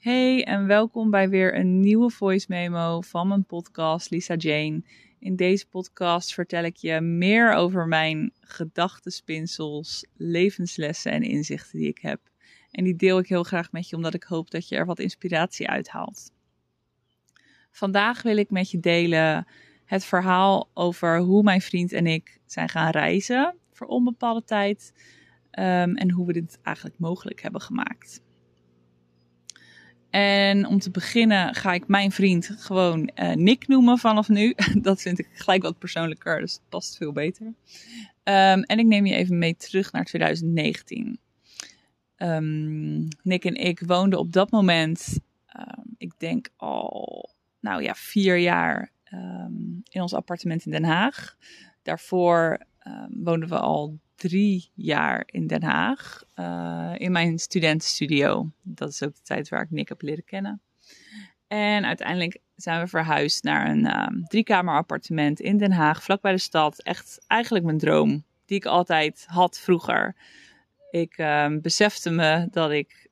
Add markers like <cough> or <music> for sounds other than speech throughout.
Hey en welkom bij weer een nieuwe voice memo van mijn podcast Lisa Jane. In deze podcast vertel ik je meer over mijn gedachtenspinsels, levenslessen en inzichten die ik heb. En die deel ik heel graag met je omdat ik hoop dat je er wat inspiratie uithaalt. Vandaag wil ik met je delen het verhaal over hoe mijn vriend en ik zijn gaan reizen voor onbepaalde tijd um, en hoe we dit eigenlijk mogelijk hebben gemaakt. En om te beginnen ga ik mijn vriend gewoon uh, Nick noemen vanaf nu. <laughs> Dat vind ik gelijk wat persoonlijker, dus het past veel beter. Um, en ik neem je even mee terug naar 2019. Um, ehm, Nick en ik woonden op dat moment, um, ik denk al, nou ja, vier jaar in ons appartement in Den Haag. Daarvoor woonden we al drie jaar in Den Haag. Uh, in mijn studentenstudio. Dat is ook de tijd waar ik Nick heb leren kennen. En uiteindelijk zijn we verhuisd naar een um, driekamer appartement in Den Haag, vlakbij de stad. Echt eigenlijk mijn droom, die ik altijd had vroeger. Ik um, besefte me dat ik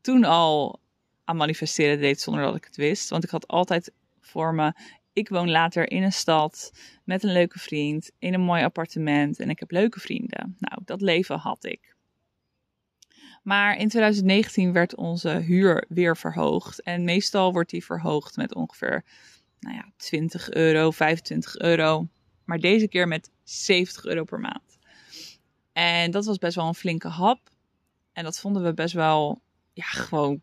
toen al aan manifesteren deed zonder dat ik het wist. Want ik had altijd voor me, ik woon later in een stad met een leuke vriend, in een mooi appartement en ik heb leuke vrienden. Nou, dat leven had ik. Maar in 2019 werd onze huur weer verhoogd. En meestal wordt die verhoogd met ongeveer nou ja, 20 euro, 25 euro. Maar deze keer met 70 euro per maand. En dat was best wel een flinke hap. En dat vonden we best wel, ja, gewoon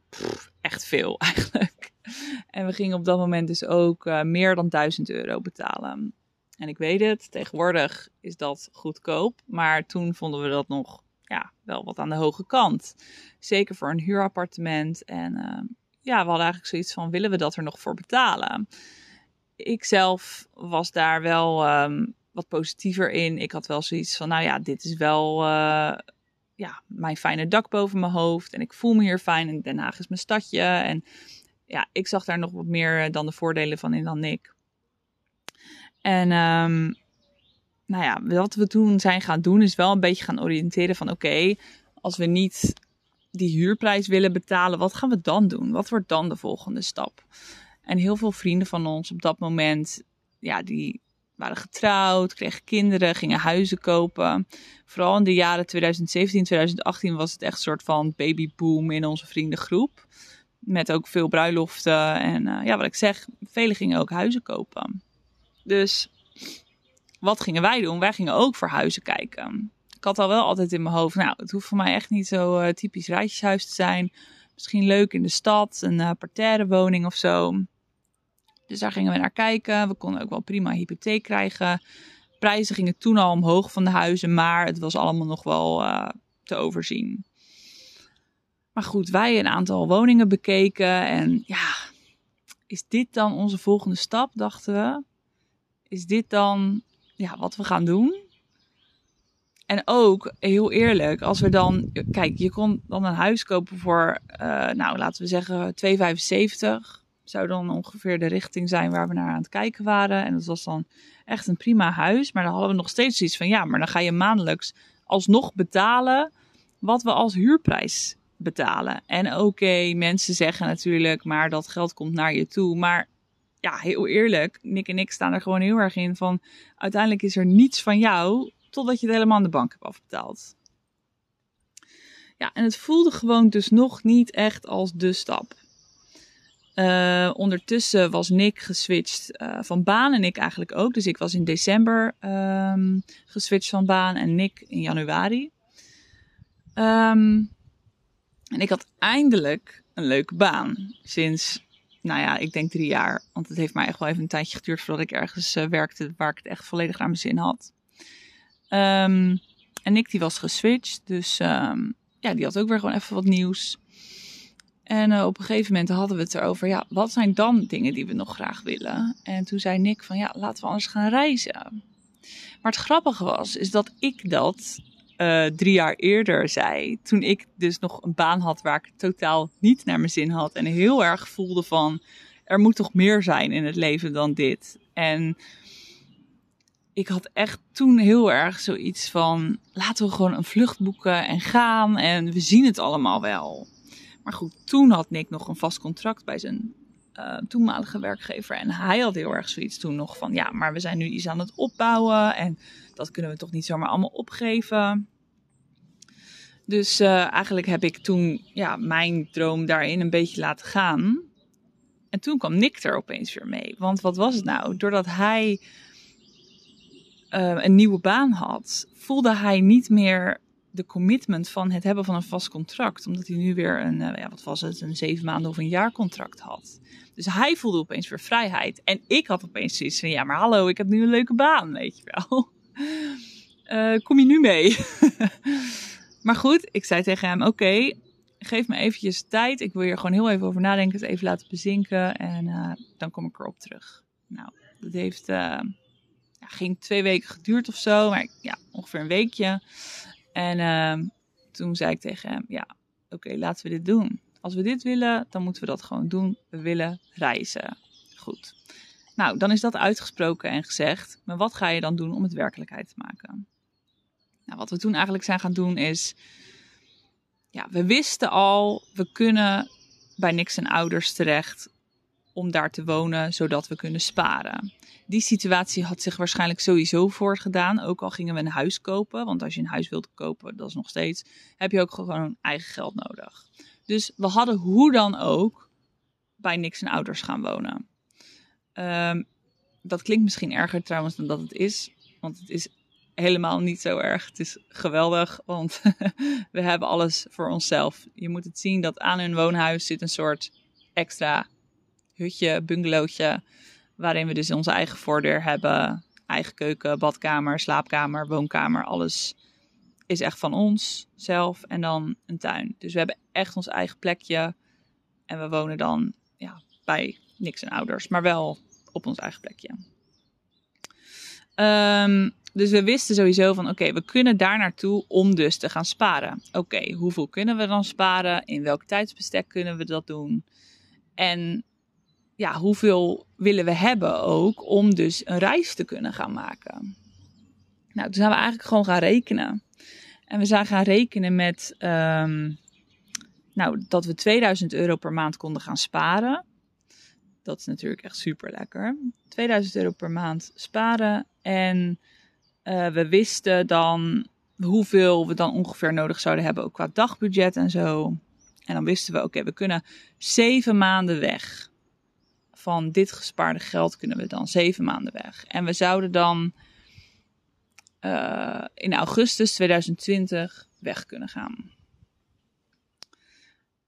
echt veel <laughs> eigenlijk. <laughs> En we gingen op dat moment dus ook uh, meer dan 1000 euro betalen. En ik weet het, tegenwoordig is dat goedkoop. Maar toen vonden we dat nog ja, wel wat aan de hoge kant. Zeker voor een huurappartement. En uh, ja, we hadden eigenlijk zoiets van: willen we dat er nog voor betalen? Ik zelf was daar wel um, wat positiever in. Ik had wel zoiets van: nou ja, dit is wel. Uh, ja, mijn fijne dak boven mijn hoofd. En ik voel me hier fijn. En Den Haag is mijn stadje. En ja, ik zag daar nog wat meer eh, dan de voordelen van in dan Nick. En um, nou ja, wat we toen zijn gaan doen is wel een beetje gaan oriënteren van oké, als we niet die huurprijs willen betalen, wat gaan we dan doen? Wat wordt dan de volgende stap? En heel veel vrienden van ons op dat moment, ja, die waren getrouwd, kregen kinderen, gingen huizen kopen. Vooral in de jaren 2017, 2018 was het echt een soort van babyboom in onze vriendengroep. Met ook veel bruiloften en uh, ja, wat ik zeg, velen gingen ook huizen kopen. Dus wat gingen wij doen? Wij gingen ook voor huizen kijken. Ik had al wel altijd in mijn hoofd, nou, het hoeft voor mij echt niet zo uh, typisch rijtjeshuis te zijn. Misschien leuk in de stad, een uh, parterre woning of zo. Dus daar gingen we naar kijken. We konden ook wel prima hypotheek krijgen. Prijzen gingen toen al omhoog van de huizen, maar het was allemaal nog wel te overzien. Maar goed, wij een aantal woningen bekeken en ja, is dit dan onze volgende stap, dachten we? Is dit dan ja, wat we gaan doen? En ook, heel eerlijk, als we dan... Kijk, je kon dan een huis kopen voor, uh, nou, laten we zeggen 2,75. Zou dan ongeveer de richting zijn waar we naar aan het kijken waren. En dat was dan echt een prima huis. Maar dan hadden we nog steeds iets van, ja, maar dan ga je maandelijks alsnog betalen wat we als huurprijs betalen. En oké, mensen zeggen natuurlijk, maar dat geld komt naar je toe. Maar ja, heel eerlijk, Nick en ik staan er gewoon heel erg in van uiteindelijk is er niets van jou totdat je het helemaal aan de bank hebt afbetaald. Ja, en het voelde gewoon dus nog niet echt als de stap. Uh, ondertussen was Nick geswitcht uh, van baan en ik eigenlijk ook. Dus ik was in december um, geswitcht van baan en Nick in januari. Um, en ik had eindelijk een leuke baan. Sinds, nou ja, ik denk drie jaar. Want het heeft mij echt wel even een tijdje geduurd voordat ik ergens uh, werkte waar ik het echt volledig naar mijn zin had. Um, en Nick die was geswitcht. Dus um, ja, die had ook weer gewoon even wat nieuws. En uh, op een gegeven moment hadden we het erover, ja, wat zijn dan dingen die we nog graag willen? En toen zei Nick van, ja, laten we anders gaan reizen. Maar het grappige was, is dat ik dat uh, drie jaar eerder zei. Toen ik dus nog een baan had waar ik totaal niet naar mijn zin had. En heel erg voelde van, er moet toch meer zijn in het leven dan dit. En ik had echt toen heel erg zoiets van, laten we gewoon een vlucht boeken en gaan. En we zien het allemaal wel. Maar goed, toen had Nick nog een vast contract bij zijn uh, toenmalige werkgever. En hij had heel erg zoiets toen nog van, ja, maar we zijn nu iets aan het opbouwen en dat kunnen we toch niet zomaar allemaal opgeven. Dus uh, eigenlijk heb ik toen ja, mijn droom daarin een beetje laten gaan. En toen kwam Nick er opeens weer mee. Want wat was het nou? Doordat hij uh, een nieuwe baan had, voelde hij niet meer de commitment van het hebben van een vast contract. Omdat hij nu weer een, ja, wat was het, een zeven maanden of een jaar contract had. Dus hij voelde opeens weer vrijheid. En ik had opeens zoiets van, ja maar hallo, ik heb nu een leuke baan, weet je wel. Uh, <laughs> kom je nu mee? <laughs> maar goed, ik zei tegen hem, oké, geef me eventjes tijd. Ik wil hier gewoon heel even over nadenken, het even laten bezinken. En uh, dan kom ik erop terug. Nou, dat heeft, uh, ja, ging twee weken geduurd of zo, maar ja, ongeveer een weekje. En toen zei ik tegen hem, ja, oké, laten we dit doen. Als we dit willen, dan moeten we dat gewoon doen. We willen reizen. Goed. Nou, dan is dat uitgesproken en gezegd. Maar wat ga je dan doen om het werkelijkheid te maken? Nou, wat we toen eigenlijk zijn gaan doen is. Ja, we wisten al, we kunnen bij niks en ouders terecht om daar te wonen, zodat we kunnen sparen. Die situatie had zich waarschijnlijk sowieso voorgedaan, ook al gingen we een huis kopen. Want als je een huis wilt kopen, dat is nog steeds, heb je ook gewoon eigen geld nodig. Dus we hadden hoe dan ook bij niks en ouders gaan wonen. Um, dat klinkt misschien erger trouwens dan dat het is, want het is helemaal niet zo erg. Het is geweldig, want <laughs> we hebben alles voor onszelf. Je moet het zien dat aan hun woonhuis zit een soort extra hutje, bungalowtje, waarin we dus onze eigen voordeur hebben. Eigen keuken, badkamer, slaapkamer, woonkamer, alles is echt van ons zelf en dan een tuin. Dus we hebben echt ons eigen plekje en we wonen dan ja, bij niks en ouders, maar wel op ons eigen plekje. Um, dus we wisten sowieso van oké, we kunnen daar naartoe om dus te gaan sparen. Oké, hoeveel kunnen we dan sparen? In welk tijdsbestek kunnen we dat doen? En ja, hoeveel willen we hebben ook om dus een reis te kunnen gaan maken? Nou, toen zijn we eigenlijk gewoon gaan rekenen. En we zijn gaan rekenen met um, nou, dat we 2000 euro per maand konden gaan sparen. Dat is natuurlijk echt super lekker. 2000 euro per maand sparen. En uh, we wisten dan hoeveel we dan ongeveer nodig zouden hebben, ook qua dagbudget en zo. En dan wisten we, oké, we kunnen zeven maanden weg. Van dit gespaarde geld kunnen we dan zeven maanden weg. En we zouden dan uh, in augustus 2020 weg kunnen gaan.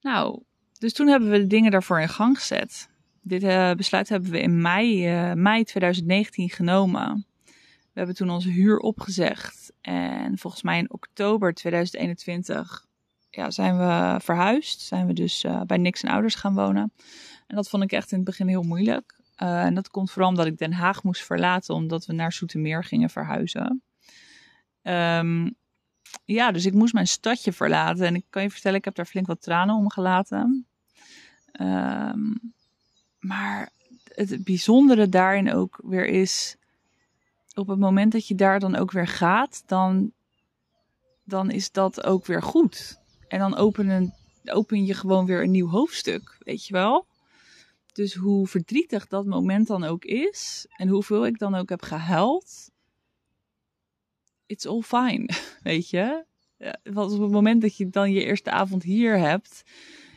Nou, dus toen hebben we de dingen daarvoor in gang gezet. Dit uh, besluit hebben we in mei, uh, mei 2019 genomen. We hebben toen onze huur opgezegd. En volgens mij in oktober 2021 ja, zijn we verhuisd. Zijn we dus bij Niks en Ouders gaan wonen. En dat vond ik echt in het begin heel moeilijk. en dat komt vooral omdat ik Den Haag moest verlaten, omdat we naar Zoetermeer gingen verhuizen. Um, ja, dus ik moest mijn stadje verlaten. En ik kan je vertellen, ik heb daar flink wat tranen om gelaten. Um, maar het bijzondere daarin ook weer is, op het moment dat je daar dan ook weer gaat, dan, dan is dat ook weer goed. En dan openen, open je gewoon weer een nieuw hoofdstuk, weet je wel? Dus hoe verdrietig dat moment dan ook is, en hoeveel ik dan ook heb gehuild, it's all fine, <laughs> weet je? Want op het moment dat je dan je eerste avond hier hebt,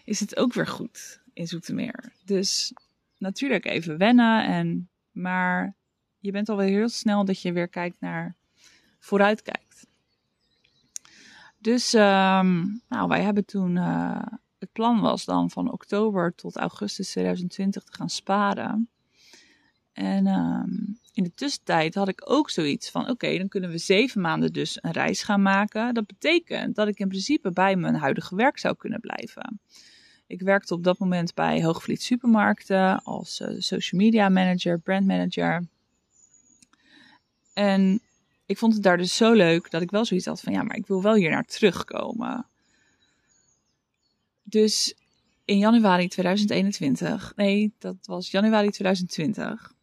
is het ook weer goed in Zoetermeer. Dus natuurlijk even wennen. En, maar je bent alweer heel snel dat je weer kijkt naar vooruit kijkt. Dus um, nou, wij hebben toen. Uh, het plan was dan van oktober tot augustus 2020 te gaan sparen. En um, in de tussentijd had ik ook zoiets van: oké, dan kunnen we zeven maanden dus een reis gaan maken. Dat betekent dat ik in principe bij mijn huidige werk zou kunnen blijven. Ik werkte op dat moment bij Hoogvliet Supermarkten als uh, social media manager, brand manager. En ik vond het daar dus zo leuk dat ik wel zoiets had van ja, maar ik wil wel hier naar terugkomen. Dus in januari 2021, nee, dat was januari 2020,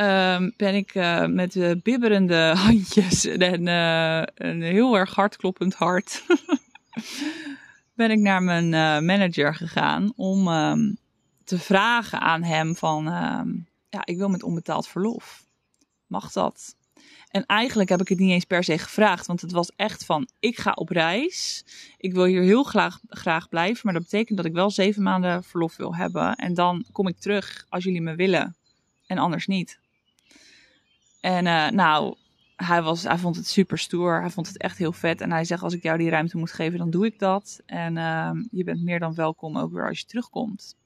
um, ben ik uh, met bibberende <laughs> handjes en uh, een heel erg hardkloppend hart <laughs> ben ik naar mijn uh, manager gegaan om um, te vragen aan hem van, um, ja, ik wil met onbetaald verlof. Mag dat? En eigenlijk heb ik het niet eens per se gevraagd, want het was echt van, ik ga op reis. Ik wil hier heel graag, graag blijven, maar dat betekent dat ik wel zeven maanden verlof wil hebben. En dan kom ik terug als jullie me willen en anders niet. En uh, nou, hij, was, hij vond het super stoer. Hij vond het echt heel vet. En hij zegt: Als ik jou die ruimte moet geven, dan doe ik dat. En uh, je bent meer dan welkom ook weer als je terugkomt.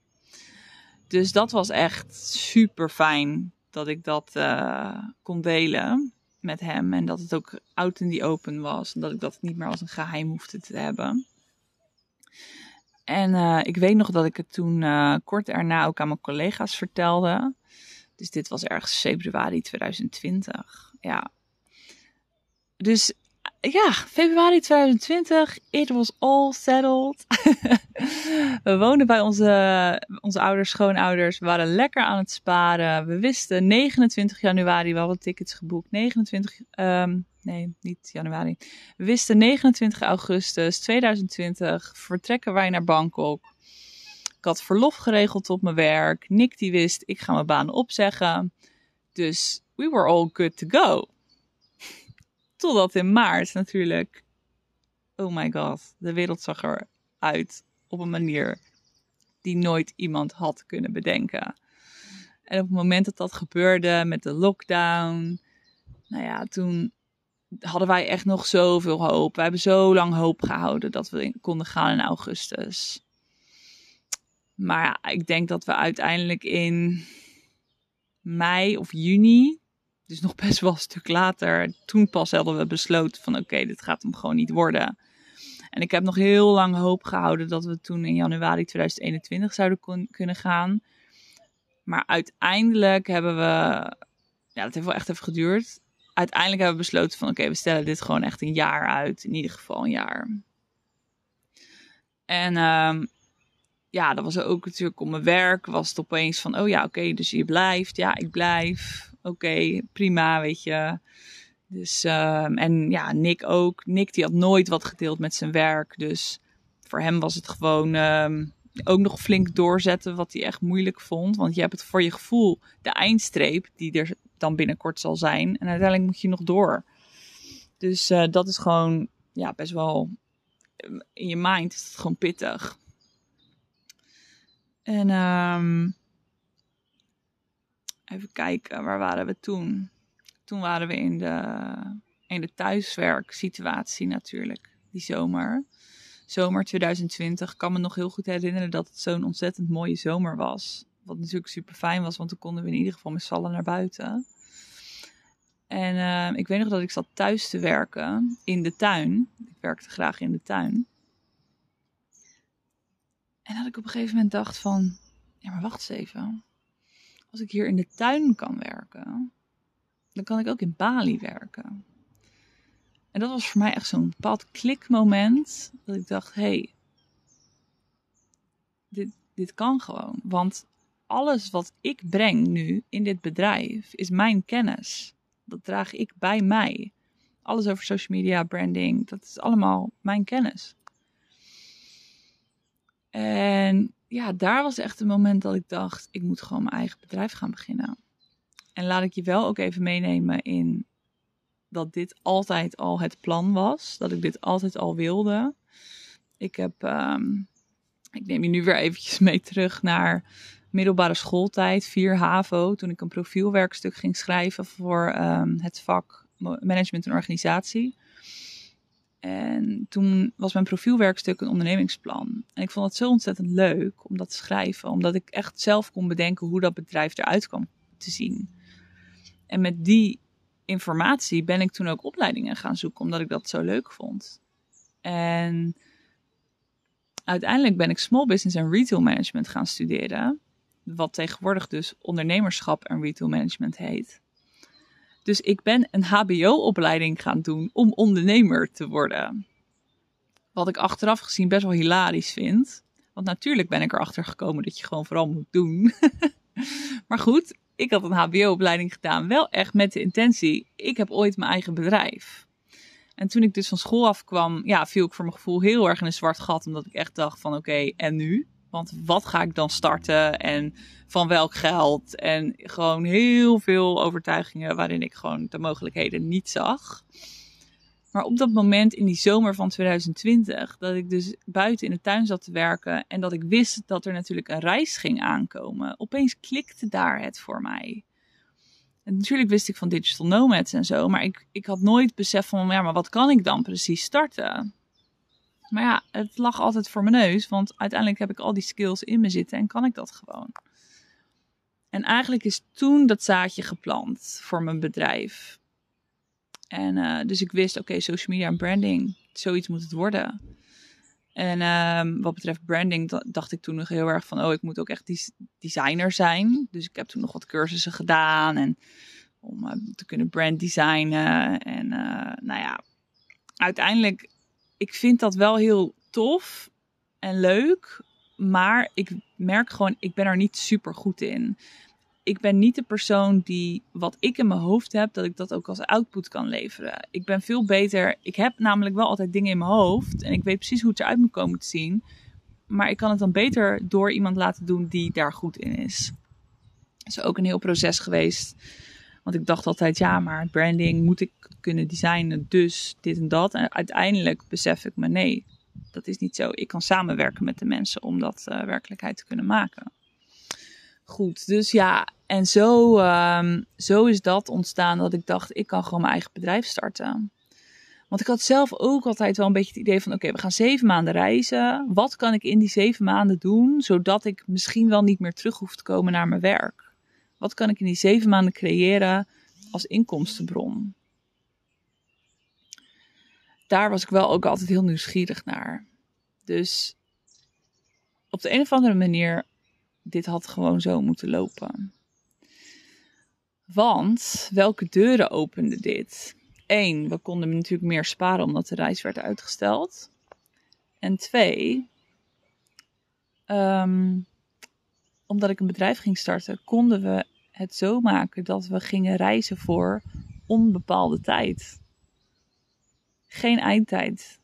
Dus dat was echt super fijn dat ik dat uh, kon delen met hem. En dat het ook out in the open was. En dat ik dat niet meer als een geheim hoefde te hebben. En uh, ik weet nog dat ik het toen kort erna ook aan mijn collega's vertelde. Dus dit was ergens februari 2020. Ja. Dus ja, februari 2020, it was all settled. <laughs> we woonden bij onze, onze ouders, schoonouders. We waren lekker aan het sparen. We wisten 29 januari, we hadden tickets geboekt. 29, um, nee, niet januari. We wisten 29 augustus 2020 vertrekken wij naar Bangkok. Ik had verlof geregeld op mijn werk. Nick die wist, ik ga mijn baan opzeggen. Dus we were all good to go. <laughs> Totdat in maart natuurlijk. Oh my god, de wereld zag eruit op een manier die nooit iemand had kunnen bedenken. En op het moment dat dat gebeurde met de lockdown, nou ja, toen hadden wij echt nog zoveel hoop. We hebben zo lang hoop gehouden dat we konden gaan in augustus. Maar ik denk dat we uiteindelijk in mei of juni, dus nog best wel een stuk later, toen pas hadden we besloten van oké, dit gaat hem gewoon niet worden. En ik heb nog heel lang hoop gehouden dat we toen in januari 2021 zouden kunnen gaan. Maar uiteindelijk hebben we, ja, dat heeft wel echt even geduurd. Uiteindelijk hebben we besloten van oké, we stellen dit gewoon echt een jaar uit. In ieder geval een jaar. En um, ja, dat was ook natuurlijk om mijn werk. Was het opeens van, oh ja, oké, dus je blijft. Ja, ik blijf. Oké, prima, weet je. Dus, um, en ja, Nick ook. Nick die had nooit wat gedeeld met zijn werk. Dus voor hem was het gewoon um, ook nog flink doorzetten wat hij echt moeilijk vond. Want je hebt het voor je gevoel de eindstreep die er dan binnenkort zal zijn. En uiteindelijk moet je nog door. Dus uh, dat is gewoon ja, best wel in je mind is het gewoon pittig. En um, even kijken, waar waren we toen? Toen waren we in de, in de thuiswerksituatie natuurlijk, die zomer. Zomer 2020. Ik kan me nog heel goed herinneren dat het zo'n ontzettend mooie zomer was. Wat natuurlijk super fijn was, want toen konden we in ieder geval met z'n naar buiten. En uh, ik weet nog dat ik zat thuis te werken in de tuin. Ik werkte graag in de tuin. En dat ik op een gegeven moment dacht van, ja maar wacht eens even. Als ik hier in de tuin kan werken, dan kan ik ook in Bali werken. En dat was voor mij echt zo'n bepaald klikmoment. Dat ik dacht, hé, hey, dit, dit kan gewoon. Want alles wat ik breng nu in dit bedrijf is mijn kennis. Dat draag ik bij mij. Alles over social media, branding, dat is allemaal mijn kennis. En ja, daar was echt een moment dat ik dacht, ik moet gewoon mijn eigen bedrijf gaan beginnen. En laat ik je wel ook even meenemen in dat dit altijd al het plan was. Dat ik dit altijd al wilde. Ik heb, um, ik neem je nu weer eventjes mee terug naar middelbare schooltijd, 4 HAVO. Toen ik een profielwerkstuk ging schrijven voor um, het vak management en organisatie. En toen was mijn profielwerkstuk een ondernemingsplan. En ik vond het zo ontzettend leuk om dat te schrijven, omdat ik echt zelf kon bedenken hoe dat bedrijf eruit kwam te zien. En met die informatie ben ik toen ook opleidingen gaan zoeken, omdat ik dat zo leuk vond. En uiteindelijk ben ik small business en retail management gaan studeren, wat tegenwoordig dus ondernemerschap en retail management heet. Dus ik ben een HBO-opleiding gaan doen om ondernemer te worden. Wat ik achteraf gezien best wel hilarisch vind. Want natuurlijk ben ik erachter gekomen dat je gewoon vooral moet doen. <laughs> maar goed, ik had een HBO-opleiding gedaan. Wel echt met de intentie: ik heb ooit mijn eigen bedrijf. En toen ik dus van school afkwam, ja, viel ik voor mijn gevoel heel erg in een zwart gat. Omdat ik echt dacht van oké, en nu? Want wat ga ik dan starten en van welk geld? En gewoon heel veel overtuigingen waarin ik gewoon de mogelijkheden niet zag. Maar op dat moment in die zomer van 2020, dat ik dus buiten in de tuin zat te werken en dat ik wist dat er natuurlijk een reis ging aankomen, opeens klikte daar het voor mij. En natuurlijk wist ik van digital nomads en zo, maar ik, ik had nooit besef van, ja, maar wat kan ik dan precies starten? Maar ja, het lag altijd voor mijn neus, want uiteindelijk heb ik al die skills in me zitten en kan ik dat gewoon. En eigenlijk is toen dat zaadje geplant voor mijn bedrijf. En uh, dus ik wist, oké, social media en branding, zoiets moet het worden. En uh, wat betreft branding dacht ik toen nog heel erg van, oh, ik moet ook echt designer zijn. Dus ik heb toen nog wat cursussen gedaan en om uh, te kunnen brand designen. En uh, nou ja, uiteindelijk, ik vind dat wel heel tof en leuk. Maar ik merk gewoon, ik ben er niet super goed in ik ben niet de persoon die wat ik in mijn hoofd heb, dat ik dat ook als output kan leveren. Ik ben veel beter. Ik heb namelijk wel altijd dingen in mijn hoofd en ik weet precies hoe het eruit moet komen te zien. Maar ik kan het dan beter door iemand laten doen die daar goed in is. Dat is ook een heel proces geweest. Want ik dacht altijd, ja, maar branding moet ik kunnen designen, dus dit en dat. En uiteindelijk besef ik me, nee, dat is niet zo. Ik kan samenwerken met de mensen om dat uh, werkelijkheid te kunnen maken. Goed, dus ja, en zo, um, zo is dat ontstaan dat ik dacht, ik kan gewoon mijn eigen bedrijf starten. Want ik had zelf ook altijd wel een beetje het idee van: oké, we gaan zeven maanden reizen. Wat kan ik in die zeven maanden doen, zodat ik misschien wel niet meer terug hoef te komen naar mijn werk? Wat kan ik in die zeven maanden creëren als inkomstenbron? Daar was ik wel ook altijd heel nieuwsgierig naar. Dus op de een of andere manier dit had gewoon zo moeten lopen. Want welke deuren opende dit? Eén, we konden natuurlijk meer sparen omdat de reis werd uitgesteld. En twee, ehm, omdat ik een bedrijf ging starten, konden we het zo maken dat we gingen reizen voor onbepaalde tijd. Geen eindtijd.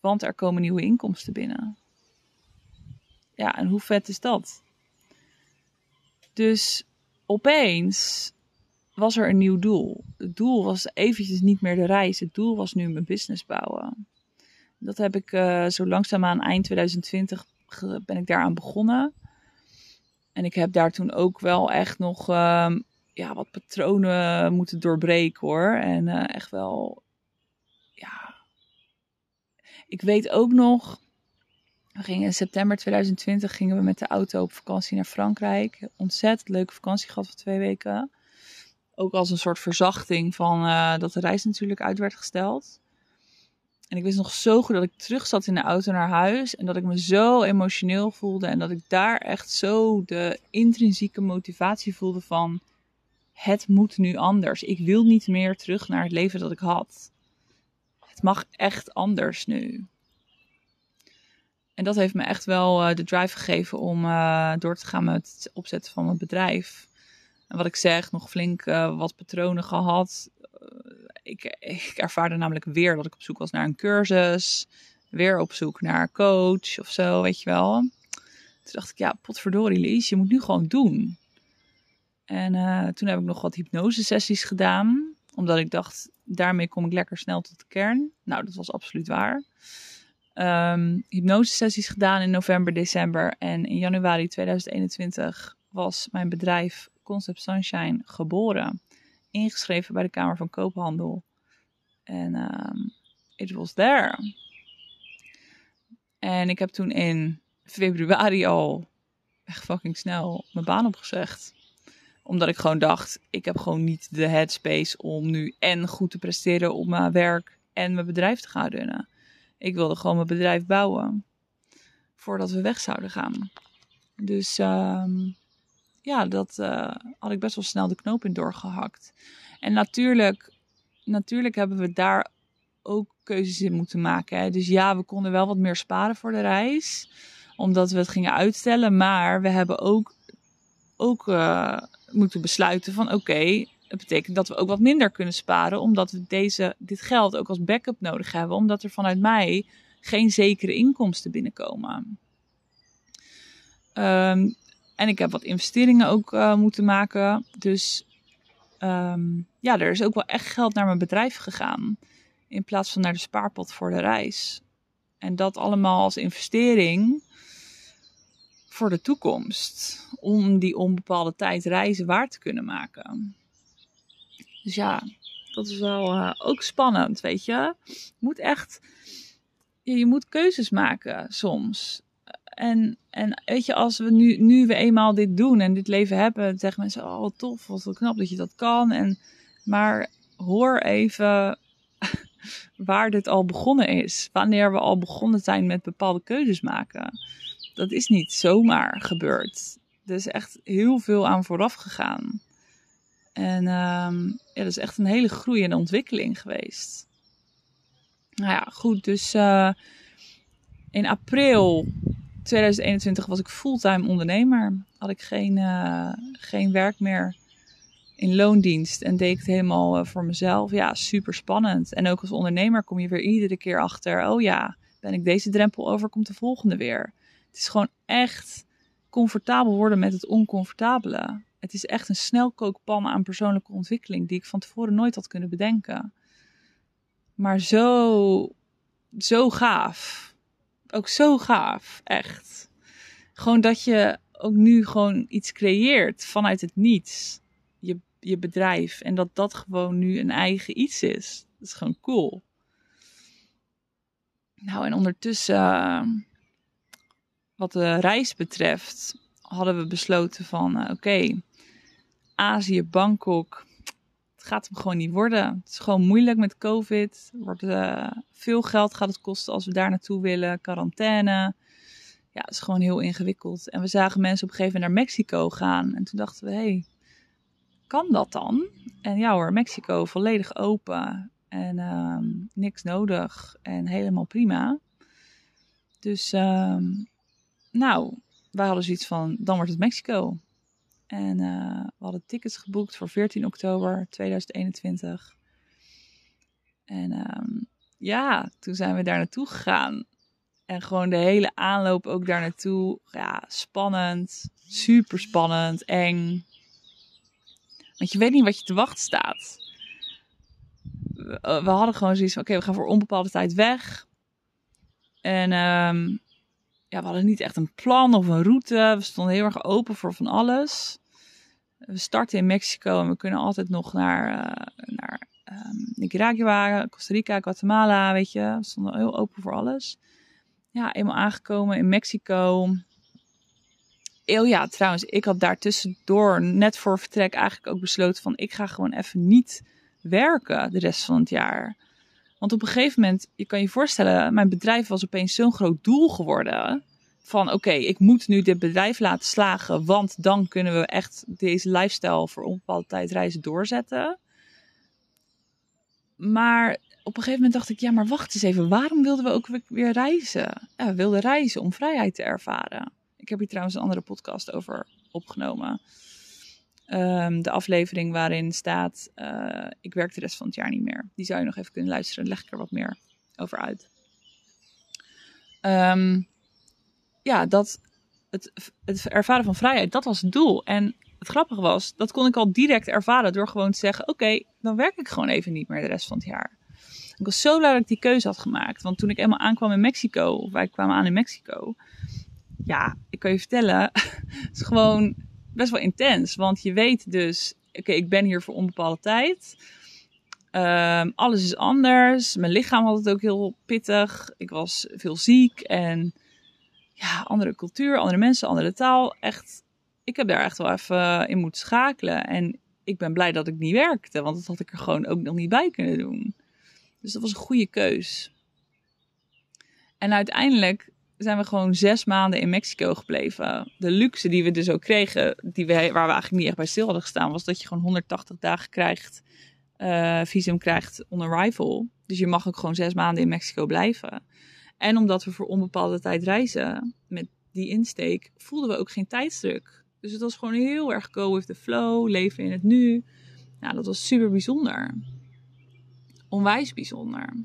Want er komen nieuwe inkomsten binnen. Ja, en hoe vet is dat? Dus opeens was er een nieuw doel. Het doel was eventjes niet meer de reis. Het doel was nu mijn business bouwen. Dat heb ik uh, zo langzaamaan eind 2020 ben ik daaraan begonnen. En ik heb daar toen ook wel echt nog uh, ja, wat patronen moeten doorbreken hoor. En uh, echt wel, ja. Ik weet ook nog we gingen in september 2020 gingen we met de auto op vakantie naar Frankrijk. Ontzettend leuke vakantie gehad voor twee weken. Ook als een soort verzachting van uh, dat de reis natuurlijk uit werd gesteld. En ik wist nog zo goed dat ik terug zat in de auto naar huis. En dat ik me zo emotioneel voelde. En dat ik daar echt zo de intrinsieke motivatie voelde van... Het moet nu anders. Ik wil niet meer terug naar het leven dat ik had. Het mag echt anders nu. En dat heeft me echt wel uh, de drive gegeven om uh, door te gaan met het opzetten van mijn bedrijf. En wat ik zeg, nog flink uh, wat patronen gehad. Ik, ik ervaarde namelijk weer dat ik op zoek was naar een cursus. Weer op zoek naar coach of zo, weet je wel. Toen dacht ik, ja, potverdorie Lies, je moet nu gewoon doen. En toen heb ik nog wat hypnose sessies gedaan. Omdat ik dacht, daarmee kom ik lekker snel tot de kern. Nou, dat was absoluut waar um, hypnosesessies gedaan in november, december. En in januari 2021 was mijn bedrijf Concept Sunshine geboren. Ingeschreven bij de Kamer van Koophandel. En um, it was there. En ik heb toen in februari al echt fucking snel mijn baan opgezegd. Omdat ik gewoon dacht, ik heb gewoon niet de headspace om nu en goed te presteren op mijn werk en mijn bedrijf te gaan runnen. Ik wilde gewoon mijn bedrijf bouwen. Voordat we weg zouden gaan. Dus um, ja, dat uh, had ik best wel snel de knoop in doorgehakt. En natuurlijk, natuurlijk hebben we daar ook keuzes in moeten maken. Hè. Dus ja, we konden wel wat meer sparen voor de reis. Omdat we het gingen uitstellen. Maar we hebben ook, ook uh, moeten besluiten van oké, het betekent dat we ook wat minder kunnen sparen, omdat we deze, dit geld ook als backup nodig hebben, omdat er vanuit mij geen zekere inkomsten binnenkomen. Ehm, en ik heb wat investeringen ook uh, moeten maken. Dus um, ja, er is ook wel echt geld naar mijn bedrijf gegaan. In plaats van naar de spaarpot voor de reis. En dat allemaal als investering voor de toekomst. Om die onbepaalde tijd reizen waar te kunnen maken. Dus ja, dat is wel uh, ook spannend, weet je. Je moet echt, je moet keuzes maken soms. En, en weet je, als we nu, nu we eenmaal dit doen en dit leven hebben, zeggen mensen, oh wat tof, wat knap dat je dat kan. En, maar hoor even <laughs> waar dit al begonnen is. Wanneer we al begonnen zijn met bepaalde keuzes maken. Dat is niet zomaar gebeurd. Er is echt heel veel aan vooraf gegaan. En um, dat is echt een hele groei en ontwikkeling geweest. Nou ja, goed, dus uh, in april 2021 was ik fulltime ondernemer. Had ik geen, uh, geen werk meer in loondienst en deed ik het helemaal uh, voor mezelf. Ja, super spannend. En ook als ondernemer kom je weer iedere keer achter: oh ja, ben ik deze drempel over, komt de volgende weer. Het is gewoon echt comfortabel worden met het oncomfortabele. Het is echt een snelkookpan aan persoonlijke ontwikkeling die ik van tevoren nooit had kunnen bedenken. Maar zo, zo gaaf ook zo gaaf, echt. Gewoon dat je ook nu gewoon iets creëert vanuit het niets. Je, je bedrijf. En dat dat gewoon nu een eigen iets is. Dat is gewoon cool. Nou, en ondertussen, wat de reis betreft, hadden we besloten van, uh, oké, Azië, Bangkok, het gaat hem gewoon niet worden. Het is gewoon moeilijk met COVID. Wordt, uh, veel geld gaat het kosten als we daar naartoe willen. Quarantaine. Ja, het is gewoon heel ingewikkeld. En we zagen mensen op een gegeven moment naar Mexico gaan. En toen dachten we, hey, kan dat dan? En ja hoor, Mexico volledig open. En uh, niks nodig. En helemaal prima. Dus, uh, nou, wij hadden zoiets van, dan wordt het Mexico. En uh, we hadden tickets geboekt voor 14 oktober 2021. En um, ja, toen zijn we daar naartoe gegaan. En gewoon de hele aanloop ook daar naartoe. Ja, spannend. Super spannend. Eng. Want je weet niet wat je te wachten staat. We, hadden gewoon zoiets van: oké, we gaan voor onbepaalde tijd weg. En um, ja, we hadden niet echt een plan of een route. We stonden heel erg open voor van alles. We starten in Mexico en we kunnen altijd nog naar, uh, naar um, Nicaragua, Costa Rica, Guatemala, weet je. We stonden heel open voor alles. Ja, eenmaal aangekomen in Mexico. Oh ja, trouwens, ik had daartussendoor net voor vertrek eigenlijk ook besloten van ik ga gewoon even niet werken de rest van het jaar. Want op een gegeven moment, je kan je voorstellen, mijn bedrijf was opeens zo'n groot doel geworden van oké, ik moet nu dit bedrijf laten slagen, want dan kunnen we echt deze lifestyle voor onbepaalde tijd reizen doorzetten. Maar op een gegeven moment dacht ik, ja, maar wacht eens even, waarom wilden we ook weer reizen? Ja, we wilden reizen om vrijheid te ervaren. Ik heb hier trouwens een andere podcast over opgenomen. Um, de aflevering waarin staat, uh, ik werk de rest van het jaar niet meer. Die zou je nog even kunnen luisteren, leg ik er wat meer over uit. Um, ja, dat het, het ervaren van vrijheid, dat was het doel. En het grappige was, dat kon ik al direct ervaren door gewoon te zeggen: Oké, dan werk ik gewoon even niet meer de rest van het jaar. Ik was zo blij dat ik die keuze had gemaakt. Want toen ik eenmaal aankwam in Mexico, of wij kwamen aan in Mexico, ja, ik kan je vertellen, <laughs> het is gewoon best wel intens. Want je weet dus, oké, ik ben hier voor onbepaalde tijd. Um, alles is anders. Mijn lichaam had het ook heel pittig. Ik was veel ziek en ja, andere cultuur, andere mensen, andere taal. Echt, ik heb daar echt wel even in moeten schakelen. En ik ben blij dat ik niet werkte, want dat had ik er gewoon ook nog niet bij kunnen doen. Dus dat was een goede keus. En uiteindelijk zijn we gewoon zes maanden in Mexico gebleven. De luxe die we dus ook kregen, die we, waar we eigenlijk niet echt bij stil hadden gestaan, was dat je gewoon 180 dagen krijgt, uh, visum krijgt on arrival. Dus je mag ook gewoon zes maanden in Mexico blijven. En omdat we voor onbepaalde tijd reizen met die insteek, voelden we ook geen tijdsdruk. Dus het was gewoon heel erg go with the flow, leven in het nu. Nou, dat was super bijzonder. Onwijs bijzonder.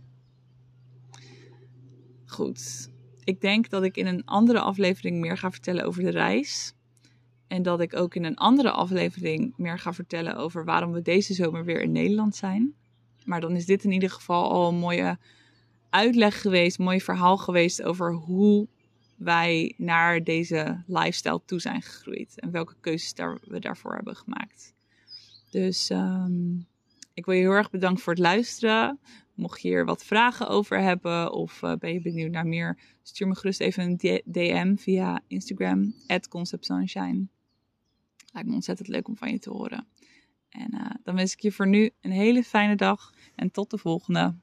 Goed. Ik denk dat ik in een andere aflevering meer ga vertellen over de reis. En dat ik ook in een andere aflevering meer ga vertellen over waarom we deze zomer weer in Nederland zijn. Maar dan is dit in ieder geval al een mooie uitleg geweest, mooi verhaal geweest over hoe wij naar deze lifestyle toe zijn gegroeid. En welke keuzes daar, we daarvoor hebben gemaakt. Dus um, ik wil je heel erg bedanken voor het luisteren. Mocht je hier wat vragen over hebben of uh, ben je benieuwd naar meer, stuur me gerust even een DM via Instagram, @conceptsunshine. Lijkt me ontzettend leuk om van je te horen. En uh, dan wens ik je voor nu een hele fijne dag en tot de volgende.